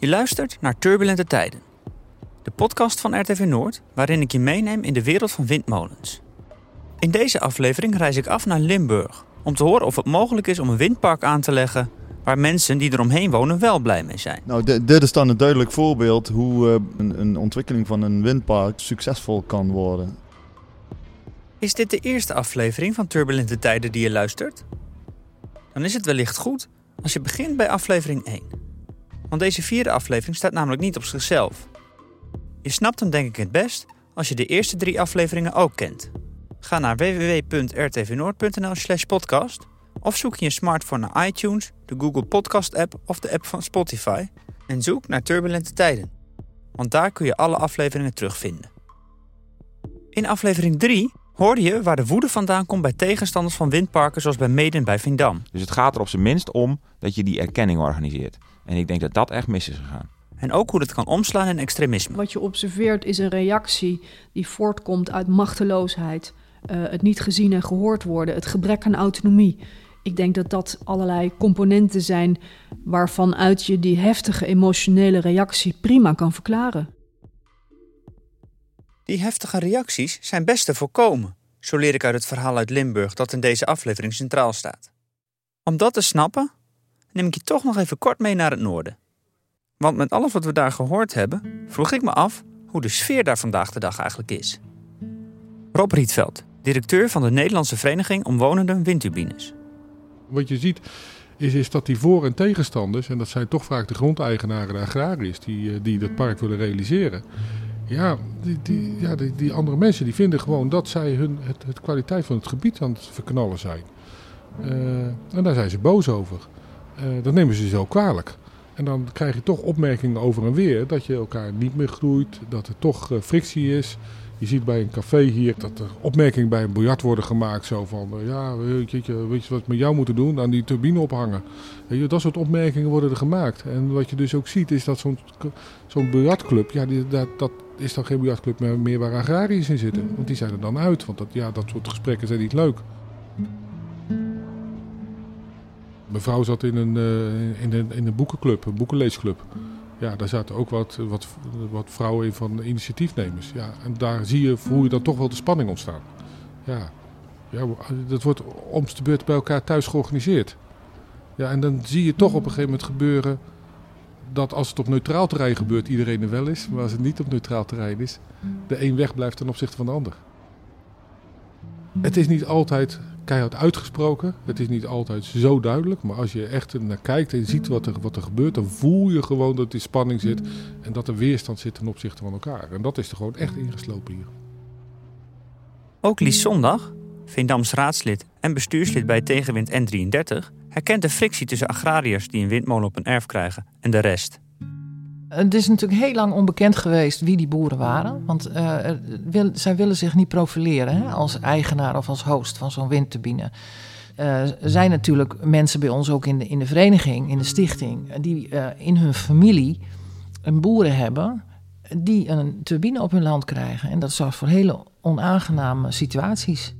Je luistert naar Turbulente Tijden, de podcast van RTV Noord, waarin ik je meeneem in de wereld van windmolens. In deze aflevering reis ik af naar Limburg om te horen of het mogelijk is om een windpark aan te leggen waar mensen die eromheen wonen wel blij mee zijn. Nou, dit, dit is dan een duidelijk voorbeeld hoe uh, een, een ontwikkeling van een windpark succesvol kan worden. Is dit de eerste aflevering van Turbulente Tijden die je luistert? Dan is het wellicht goed als je begint bij aflevering 1. Want deze vierde aflevering staat namelijk niet op zichzelf. Je snapt hem denk ik het best als je de eerste drie afleveringen ook kent. Ga naar www.rtvnoord.nl slash podcast of zoek je smartphone naar iTunes, de Google Podcast app of de app van Spotify en zoek naar Turbulente Tijden. Want daar kun je alle afleveringen terugvinden. In aflevering 3 hoorde je waar de woede vandaan komt bij tegenstanders van windparken zoals bij Meden bij Vindam. Dus het gaat er op zijn minst om dat je die erkenning organiseert. En ik denk dat dat echt mis is gegaan. En ook hoe dat kan omslaan in extremisme. Wat je observeert is een reactie die voortkomt uit machteloosheid, uh, het niet gezien en gehoord worden, het gebrek aan autonomie. Ik denk dat dat allerlei componenten zijn waarvan uit je die heftige emotionele reactie prima kan verklaren. Die heftige reacties zijn best te voorkomen. Zo leer ik uit het verhaal uit Limburg dat in deze aflevering centraal staat. Om dat te snappen, neem ik je toch nog even kort mee naar het noorden. Want met alles wat we daar gehoord hebben, vroeg ik me af hoe de sfeer daar vandaag de dag eigenlijk is. Rob Rietveld, directeur van de Nederlandse Vereniging Omwonenden Windturbines. Wat je ziet is, is dat die voor- en tegenstanders, en dat zijn toch vaak de grondeigenaren, de agrariërs, die, eh, die dat park willen realiseren. Ja, die, die, ja die, die andere mensen die vinden gewoon dat zij hun, het, het kwaliteit van het gebied aan het verknallen zijn. Uh, en daar zijn ze boos over. Uh, dat nemen ze zo kwalijk. En dan krijg je toch opmerkingen over en weer dat je elkaar niet meer groeit, dat er toch uh, frictie is. Je ziet bij een café hier dat er opmerkingen bij een biljart worden gemaakt. Zo van, ja, weet je, weet je wat we met jou moeten doen? Aan die turbine ophangen. Je, dat soort opmerkingen worden er gemaakt. En wat je dus ook ziet is dat zo'n zo'n biljartclub, ja, die, dat, dat is dan geen biljartclub meer, meer waar agrariërs in zitten. Want die zijn er dan uit, want dat, ja, dat soort gesprekken zijn niet leuk. Mijn vrouw zat in een, uh, in, een, in een boekenclub, een boekenleesclub. Ja, daar zaten ook wat, wat, wat vrouwen in van initiatiefnemers. Ja, en daar zie je, voel je dan toch wel de spanning ontstaan. Ja, ja dat wordt om de beurt bij elkaar thuis georganiseerd. Ja, en dan zie je toch op een gegeven moment gebeuren dat als het op neutraal terrein gebeurt, iedereen er wel is. Maar als het niet op neutraal terrein is, de een weg blijft ten opzichte van de ander. Het is niet altijd keihard uitgesproken. Het is niet altijd zo duidelijk. Maar als je echt naar kijkt en ziet wat er, wat er gebeurt, dan voel je gewoon dat er spanning zit. En dat er weerstand zit ten opzichte van elkaar. En dat is er gewoon echt ingeslopen hier. Ook Lies Zondag, Veendams raadslid en bestuurslid bij Tegenwind N33, herkent de frictie tussen agrariërs die een windmolen op een erf krijgen en de rest. Het is natuurlijk heel lang onbekend geweest wie die boeren waren. Want wil, zij willen zich niet profileren hè, als eigenaar of als host van zo'n windturbine. Uh, er zijn natuurlijk mensen bij ons ook in de, in de vereniging, in de stichting, die uh, in hun familie een boeren hebben die een turbine op hun land krijgen. En dat zorgt voor hele onaangename situaties.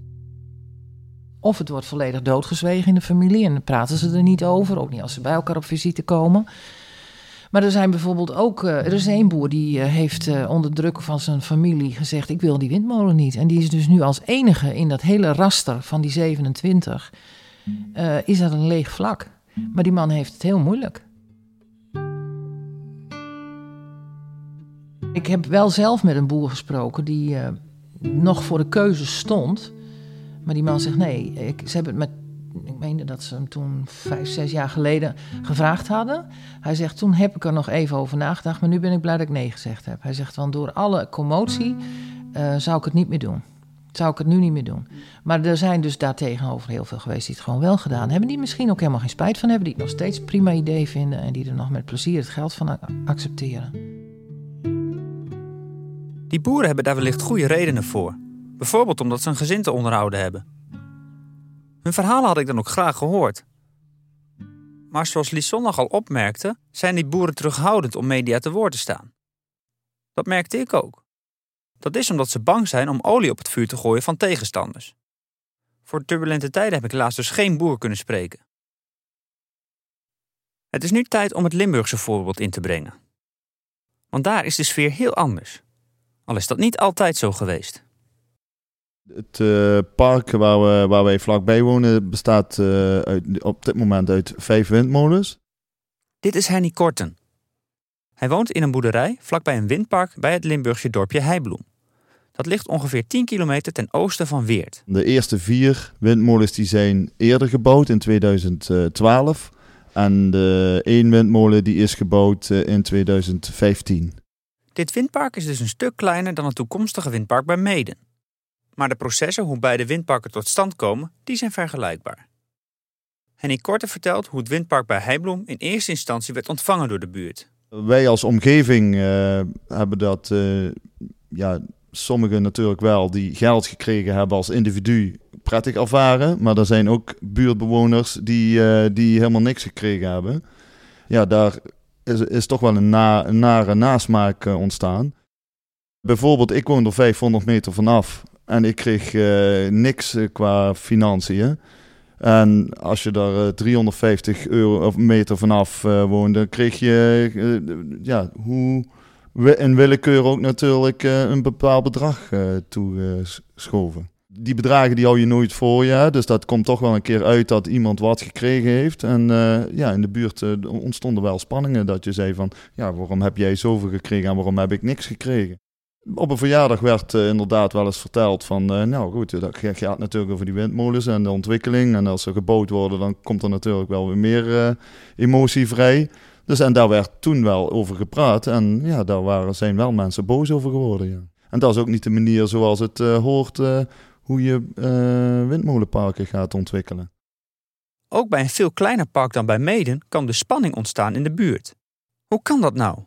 Of het wordt volledig doodgezwegen in de familie en dan praten ze er niet over, ook niet als ze bij elkaar op visite komen. Maar er zijn bijvoorbeeld ook, uh, er is één boer die uh, heeft uh, onder druk van zijn familie gezegd: Ik wil die windmolen niet. En die is dus nu als enige in dat hele raster van die 27, is dat een leeg vlak. Maar die man heeft het heel moeilijk. Ik heb wel zelf met een boer gesproken die nog voor de keuze stond. Maar die man zegt: Nee, ik, ze hebben het met ik meende dat ze hem toen vijf, zes jaar geleden gevraagd hadden. Hij zegt, toen heb ik er nog even over nagedacht, maar nu ben ik blij dat ik nee gezegd heb. Hij zegt, want door alle commotie uh, zou ik het niet meer doen. Zou ik het nu niet meer doen. Maar er zijn dus daartegenover heel veel geweest die het gewoon wel gedaan hebben. Die misschien ook helemaal geen spijt van hebben. Die het nog steeds prima idee vinden. En die er nog met plezier het geld van accepteren. Die boeren hebben daar wellicht goede redenen voor. Bijvoorbeeld omdat ze een gezin te onderhouden hebben. Hun verhalen had ik dan ook graag gehoord. Maar zoals Lies Zondag al opmerkte, zijn die boeren terughoudend om media te woord te staan. Dat merkte ik ook. Dat is omdat ze bang zijn om olie op het vuur te gooien van tegenstanders. Voor turbulente tijden heb ik laatst dus geen boer kunnen spreken. Het is nu tijd om het Limburgse voorbeeld in te brengen. Want daar is de sfeer heel anders. Al is dat niet altijd zo geweest. Het uh, park waar, we, waar wij vlakbij wonen bestaat uh, uit, op dit moment uit vijf windmolens. Dit is Henny Korten. Hij woont in een boerderij vlakbij een windpark bij het Limburgse dorpje Heibloem. Dat ligt ongeveer 10 kilometer ten oosten van Weert. De eerste vier windmolens die zijn eerder gebouwd in 2012. En de één windmolen die is gebouwd in 2015. Dit windpark is dus een stuk kleiner dan het toekomstige windpark bij Meden. Maar de processen hoe beide windparken tot stand komen, die zijn vergelijkbaar. Henny Korte vertelt hoe het windpark bij Heibloem in eerste instantie werd ontvangen door de buurt. Wij als omgeving uh, hebben dat, uh, ja, sommigen natuurlijk wel die geld gekregen hebben als individu prettig ervaren. Maar er zijn ook buurtbewoners die, uh, die helemaal niks gekregen hebben. Ja, daar is, is toch wel een, een nare nasmaak ontstaan. Bijvoorbeeld, ik woon er 500 meter vanaf en ik kreeg uh, niks uh, qua financiën. En als je daar uh, 350 euro of meter vanaf woonde, kreeg je ja, hoe in willekeur ook natuurlijk een bepaald bedrag toegeschoven. Die bedragen die hou je nooit voor je, dus dat komt toch wel een keer uit dat iemand wat gekregen heeft. En ja, in de buurt ontstonden wel spanningen dat je zei van, ja, waarom heb jij zoveel gekregen en waarom heb ik niks gekregen? Op een verjaardag werd uh, inderdaad wel eens verteld van, uh, nou goed, dat gaat natuurlijk over die windmolens en de ontwikkeling. En als ze gebouwd worden, dan komt er natuurlijk wel weer meer uh, emotie vrij. Dus en daar werd toen wel over gepraat en ja, daar waren, zijn wel mensen boos over geworden. Ja. En dat is ook niet de manier zoals het hoort hoe je windmolenparken gaat ontwikkelen. Ook bij een veel kleiner park dan bij Meden kan de spanning ontstaan in de buurt. Hoe kan dat nou?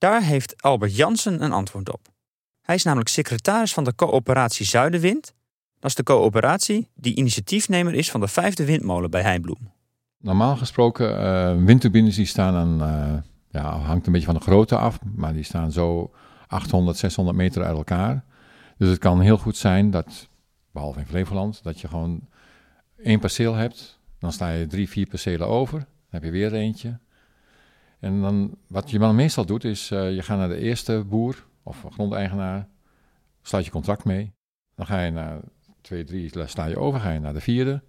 Daar heeft Albert Jansen een antwoord op. Hij is namelijk secretaris van de coöperatie Zuidenwind. Dat is de coöperatie die initiatiefnemer is van de vijfde windmolen bij Heibloem. Normaal gesproken, uh, windturbines die staan aan, uh, ja, hangt een beetje van de grootte af, maar die staan zo 800, 600 meter uit elkaar. Dus het kan heel goed zijn dat, behalve in Flevoland, dat je gewoon één perceel hebt. Dan sta je drie, vier percelen over. Dan heb je weer eentje. En dan, wat je dan meestal doet, is uh, je gaat naar de eerste boer of grondeigenaar, sluit je contract mee. Dan ga je naar twee, drie, sta je over, ga je naar de vierde.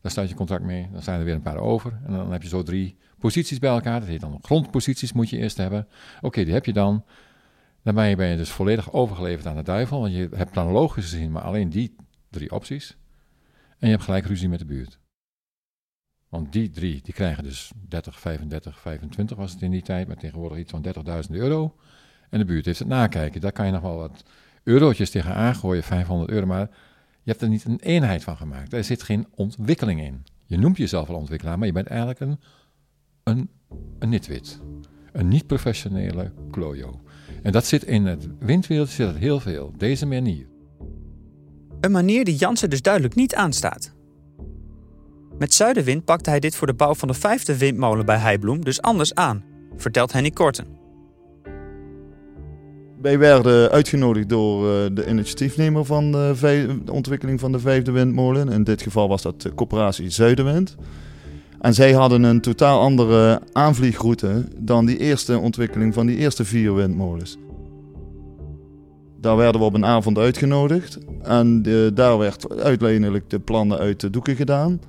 Dan sluit je contract mee, dan zijn er weer een paar over. En dan heb je zo drie posities bij elkaar. Dat heet dan grondposities moet je eerst hebben. Oké, die heb je dan. Dan ben je, ben je dus volledig overgeleverd aan de duivel. Want je hebt dan logisch gezien maar alleen die drie opties. En je hebt gelijk ruzie met de buurt. Want die drie, die krijgen dus 30, 35, 25 was het in die tijd, maar tegenwoordig iets van 30.000 euro. En de buurt heeft het nakijken. Daar kan je nog wel wat eurotjes tegen aangooien, 500 euro, maar je hebt er niet een eenheid van gemaakt. Er zit geen ontwikkeling in. Je noemt jezelf wel ontwikkelaar, maar je bent eigenlijk een, een, een nitwit. Een niet-professionele klojo. En dat zit in het windwereld zit heel veel. Deze manier. Een manier die Jansen dus duidelijk niet aanstaat. Met Zuidenwind pakte hij dit voor de bouw van de vijfde windmolen bij Heibloem dus anders aan, vertelt Henny Korten. Wij werden uitgenodigd door eh, de initiatiefnemer van de, ontwikkeling van de vijfde windmolen. In dit geval was dat de coöperatie Zuidenwind. En zij hadden een totaal andere aanvliegroute dan die eerste ontwikkeling van die eerste vier windmolens. Daar werden we op een avond uitgenodigd en de, daar werd uiteindelijk de plannen uit de doeken gedaan.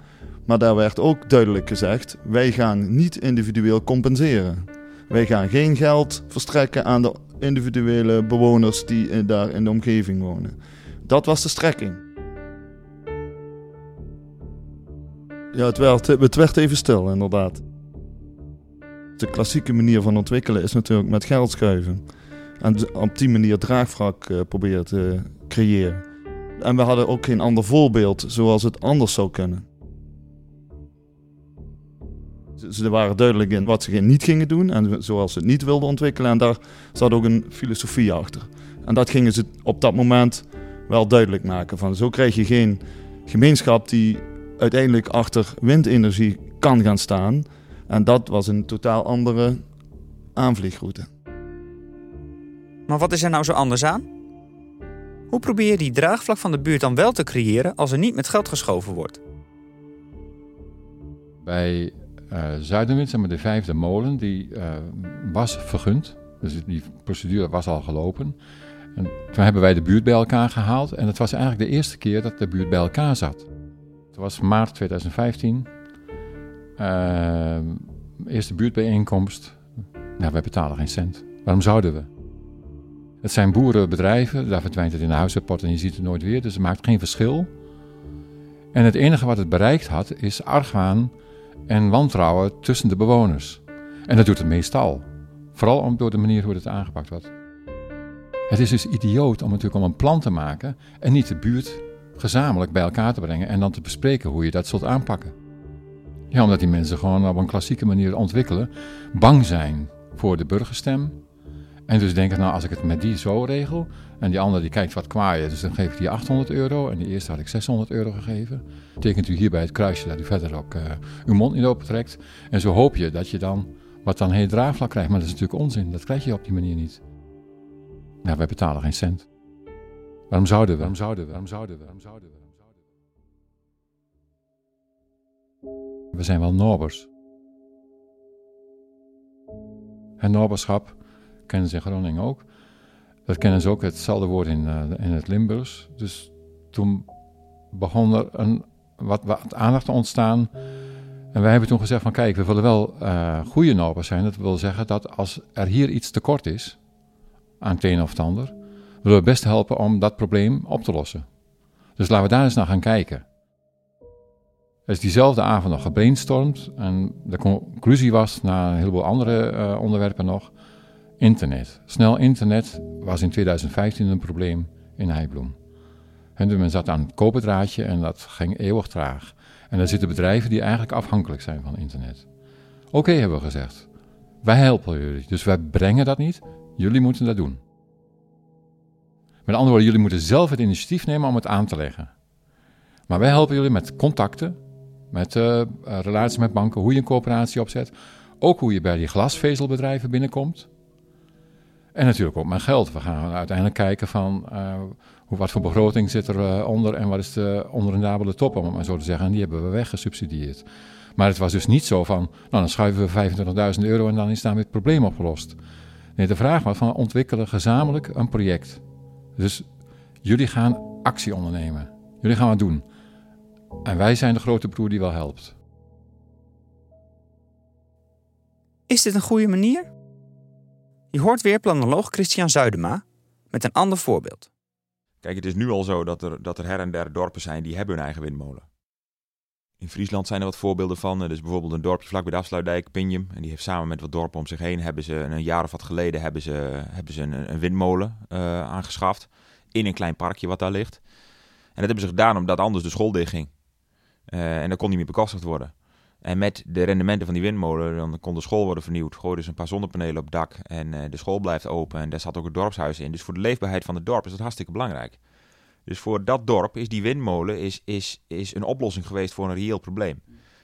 Maar daar werd ook duidelijk gezegd: wij gaan niet individueel compenseren. Wij gaan geen geld verstrekken aan de individuele bewoners die daar in de omgeving wonen. Dat was de strekking. Ja, het werd, het werd even stil, inderdaad. De klassieke manier van ontwikkelen is natuurlijk met geld schuiven. En op die manier draagvlak uh, proberen te creëren. En we hadden ook geen ander voorbeeld zoals het anders zou kunnen. Ze waren duidelijk in wat ze niet gingen doen en zoals ze het niet wilden ontwikkelen. En daar zat ook een filosofie achter. En dat gingen ze op dat moment wel duidelijk maken. Van zo krijg je geen gemeenschap die uiteindelijk achter windenergie kan gaan staan. En dat was een totaal andere aanvliegroute. Maar wat is er nou zo anders aan? Hoe probeer je die draagvlak van de buurt dan wel te creëren als er niet met geld geschoven wordt? Bij uh, maar de vijfde molen, die uh, was vergund. Dus die procedure was al gelopen. En toen hebben wij de buurt bij elkaar gehaald. En het was eigenlijk de eerste keer dat de buurt bij elkaar zat. Het was maart 2015. Uh, eerste buurtbijeenkomst. Nou, wij betalen geen cent. Waarom zouden we? Het zijn boerenbedrijven, daar verdwijnt het in de huisrapport en je ziet het nooit weer, dus het maakt geen verschil. En het enige wat het bereikt had, is argwaan en wantrouwen tussen de bewoners. En dat doet het meestal. Vooral om, door de manier hoe het aangepakt wordt. Het is dus idioot om natuurlijk om een plan te maken en niet de buurt gezamenlijk bij elkaar te brengen en dan te bespreken hoe je dat zult aanpakken. Ja, omdat die mensen gewoon op een klassieke manier ontwikkelen, bang zijn voor de burgerstem. En dus denken, nou als ik het met die zo regel, en die andere die kijkt wat kwaaien, dus dan geef ik die 800 euro en die eerste had ik 600 euro gegeven. Tekent u hierbij het kruisje dat u verder ook uh, uw mond niet opentrekt. En zo hoop je dat je dan wat dan heel draagvlak krijgt, maar dat is natuurlijk onzin, dat krijg je op die manier niet. Nou, wij betalen geen cent. Waarom zouden we? Waarom zouden we? Waarom zouden we? Waarom zouden we? We zijn wel Norbers. En Norberschap kennen ze in Groningen ook. Dat kennen ze ook hetzelfde woord in, uh, in het Limburgs. Dus toen begon er een, wat, wat aandacht te ontstaan. En wij hebben toen gezegd van kijk, we willen wel uh, goede Norbers zijn. Dat wil zeggen dat als er hier iets tekort is, aan het een of het ander, willen we best helpen om dat probleem op te lossen. Dus laten we daar eens naar gaan kijken. Er is diezelfde avond nog gebrainstormd en de conclusie was, na een heleboel andere uh, onderwerpen nog, internet. Snel internet was in 2015 een probleem in Heibloem. En men zat aan het koperdraadje en dat ging eeuwig traag. En er zitten bedrijven die eigenlijk afhankelijk zijn van internet. Oké, hebben we gezegd. Wij helpen jullie, dus wij brengen dat niet. Jullie moeten dat doen. Met andere woorden, jullie moeten zelf het initiatief nemen om het aan te leggen. Maar wij helpen jullie met contacten, met uh, relaties met banken, hoe je een coöperatie opzet. Ook hoe je bij die glasvezelbedrijven binnenkomt. En natuurlijk ook met geld. We gaan uiteindelijk kijken van uh, hoe, wat voor begroting zit er uh, onder en wat is de onrendabele top, om het maar zo te zeggen. En die hebben we weggesubsidieerd. Maar het was dus niet zo van, nou dan schuiven we 25.000 euro en dan is daarmee het probleem opgelost. Nee, de vraag was van ontwikkelen gezamenlijk een project. Dus jullie gaan actie ondernemen. Jullie gaan wat doen. En wij zijn de grote broer die wel helpt. Is dit een goede manier? Je hoort weer planoloog Christian Zuidema met een ander voorbeeld. Kijk, het is nu al zo dat er, dat er her en der dorpen zijn die hebben hun eigen windmolen. In Friesland zijn er wat voorbeelden van. Is bijvoorbeeld een dorpje vlak bij de afsluitdijk, Pinjum. En die heeft samen met wat dorpen om zich heen, hebben ze een jaar of wat geleden hebben ze, hebben ze een, een windmolen uh, aangeschaft. In een klein parkje wat daar ligt. En dat hebben ze gedaan omdat anders de school dichtging. Uh, en dat kon niet meer bekostigd worden. En met de rendementen van die windmolen, dan kon de school worden vernieuwd. Gooi dus een paar zonnepanelen op het dak en uh, de school blijft open. En daar zat ook het dorpshuis in. Dus voor de leefbaarheid van het dorp is dat hartstikke belangrijk. Dus voor dat dorp is die windmolen is, is, is een oplossing geweest voor een reëel probleem.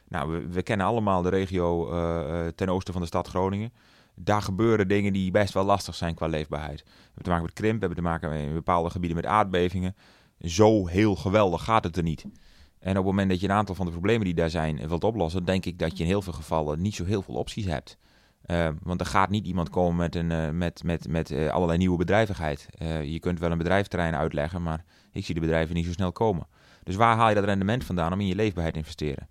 Nou, we, we kennen allemaal de regio uh, ten oosten van de stad Groningen. Daar gebeuren dingen die best wel lastig zijn qua leefbaarheid. We hebben te maken met krimp, we hebben te maken in bepaalde gebieden met aardbevingen. Zo heel geweldig gaat het er niet. En op het moment dat je een aantal van de problemen die daar zijn wilt oplossen, denk ik dat je in heel veel gevallen niet zo heel veel opties hebt. Uh, want er gaat niet iemand komen met, een, uh, met, met, met uh, allerlei nieuwe bedrijvigheid. je kunt wel een bedrijfterrein uitleggen, maar ik zie de bedrijven niet zo snel komen. Dus waar haal je dat rendement vandaan om in je leefbaarheid te investeren?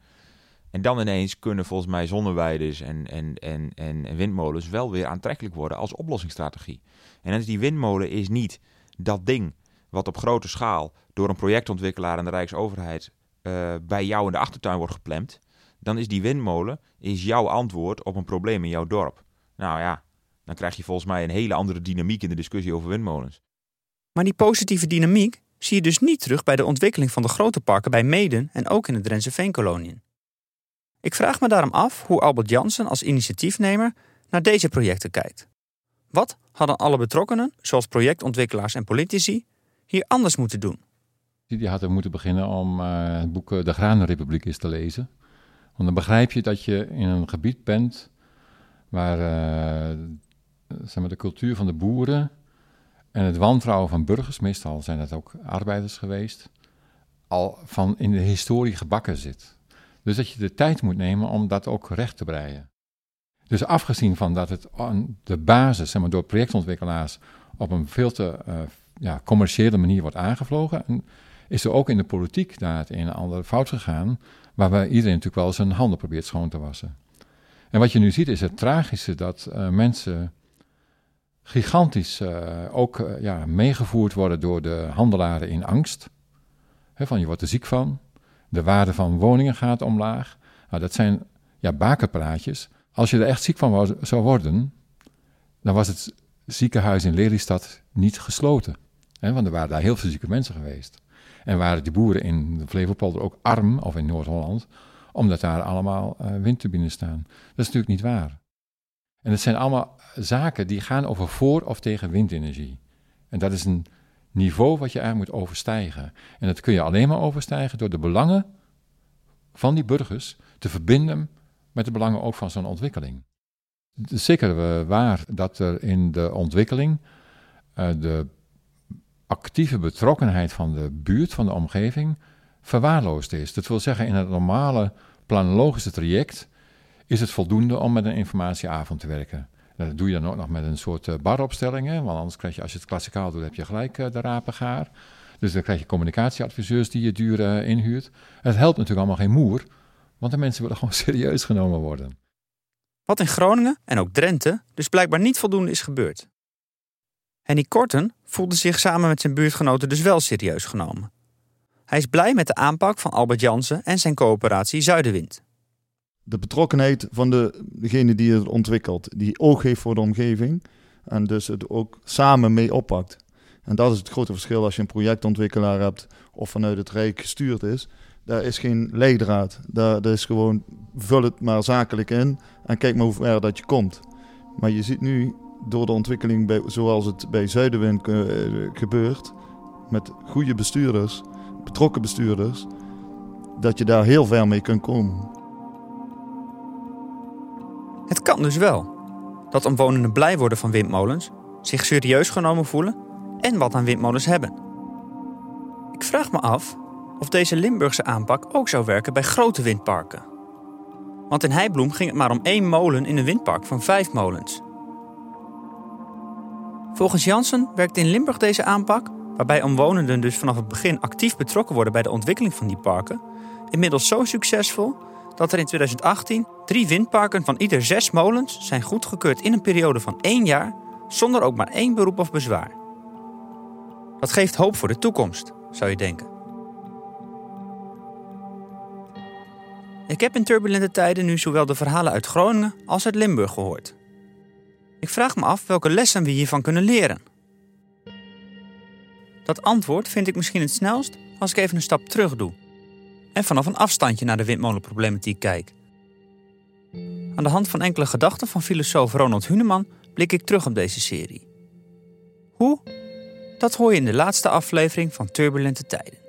En dan ineens kunnen volgens mij zonneweiders en, en, en, en windmolens wel weer aantrekkelijk worden als oplossingsstrategie. En is die windmolen is niet dat ding wat op grote schaal door een projectontwikkelaar en de Rijksoverheid uh, bij jou in de achtertuin wordt gepland, dan is die windmolen is jouw antwoord op een probleem in jouw dorp. Nou ja, dan krijg je volgens mij een hele andere dynamiek in de discussie over windmolens. Maar die positieve dynamiek zie je dus niet terug bij de ontwikkeling van de grote parken bij Meden en ook in de Drentse Veenkoloniën. Ik vraag me daarom af hoe Albert Jansen als initiatiefnemer naar deze projecten kijkt. Wat hadden alle betrokkenen, zoals projectontwikkelaars en politici, hier anders moeten doen? Die hadden moeten beginnen om uh, het boek De Granenrepubliek eens te lezen. Want dan begrijp je dat je in een gebied bent waar uh, zeg maar de cultuur van de boeren en het wantrouwen van burgers, meestal zijn dat ook arbeiders geweest, al van in de historie gebakken zit. Dus dat je de tijd moet nemen om dat ook recht te breien. Dus afgezien van dat het de basis, zeg maar, door projectontwikkelaars op een veel te ja, commerciële manier wordt aangevlogen, is er ook in de politiek daar het een en ander fout gegaan, waarbij iedereen natuurlijk wel zijn handen probeert schoon te wassen. En wat je nu ziet is het tragische dat uh, mensen gigantisch uh, ook uh, ja, meegevoerd worden door de handelaren in angst. Van je wordt er ziek van, de waarde van woningen gaat omlaag. Nou, dat zijn ja, bakenpraatjes. Als je er echt ziek van zou worden, dan was het ziekenhuis in Lelystad niet gesloten. Want er waren daar heel veel zieke mensen geweest. En waren die boeren in de Flevopolder ook arm, of in Noord-Holland, omdat daar allemaal uh, windturbines staan. Dat is natuurlijk niet waar. En het zijn allemaal zaken die gaan over voor of tegen windenergie. En dat is een niveau wat je eigenlijk moet overstijgen. En dat kun je alleen maar overstijgen door de belangen van die burgers te verbinden met de belangen ook van zo'n ontwikkeling. Het is zeker eh, waar dat er in de ontwikkeling uh, de actieve betrokkenheid van de buurt, van de omgeving, verwaarloosd is. Dat wil zeggen, in het normale planologische traject is het voldoende om met een informatieavond te werken. Dat doe je dan ook nog met een soort uh, baropstellingen, want anders krijg je, als je het klassikaal doet, heb je gelijk uh, de rapengaar. Dus dan krijg je communicatieadviseurs die je duur uh, inhuurt. Het helpt natuurlijk allemaal geen moer, want de mensen willen gewoon serieus genomen worden. Wat in Groningen en ook Drenthe dus blijkbaar niet voldoende is gebeurd. Henny Korten voelde zich samen met zijn buurtgenoten dus wel serieus genomen. Hij is blij met de aanpak van Albert Jansen en zijn coöperatie Zuidenwind. De betrokkenheid van de, degene die het ontwikkelt, die oog heeft voor de omgeving en dus het ook samen mee oppakt. En dat is het grote verschil als je een projectontwikkelaar hebt of vanuit het Rijk gestuurd is. Daar is geen leidraad. Daar, daar is gewoon, vul het maar zakelijk in en kijk maar hoe ver dat je komt. Maar je ziet nu door de ontwikkeling bij, zoals het bij Zuidenwind uh, gebeurt, met goede bestuurders, betrokken bestuurders, dat je daar heel ver mee kunt komen. Het kan dus wel. Dat omwonenden blij worden van windmolens, zich serieus genomen voelen en wat aan windmolens hebben. Ik vraag me af of deze Limburgse aanpak ook zou werken bij grote windparken. Want in Heibloem ging het maar om één molen in een windpark van vijf molens. Volgens Jansen werkt in Limburg deze aanpak, waarbij omwonenden dus vanaf het begin actief betrokken worden bij de ontwikkeling van die parken, inmiddels zo succesvol dat er in 2018 drie windparken van ieder zes molens zijn goedgekeurd in een periode van één jaar zonder ook maar één beroep of bezwaar. Dat geeft hoop voor de toekomst, zou je denken. Ik heb in turbulente tijden nu zowel de verhalen uit Groningen als uit Limburg gehoord. Ik vraag me af welke lessen we hiervan kunnen leren. Dat antwoord vind ik misschien het snelst als ik even een stap terug doe en vanaf een afstandje naar de windmolenproblematiek kijk. Aan de hand van enkele gedachten van filosoof Ronald Huneman blik ik terug op deze serie. Hoe? Dat hoor je in de laatste aflevering van Turbulente Tijden.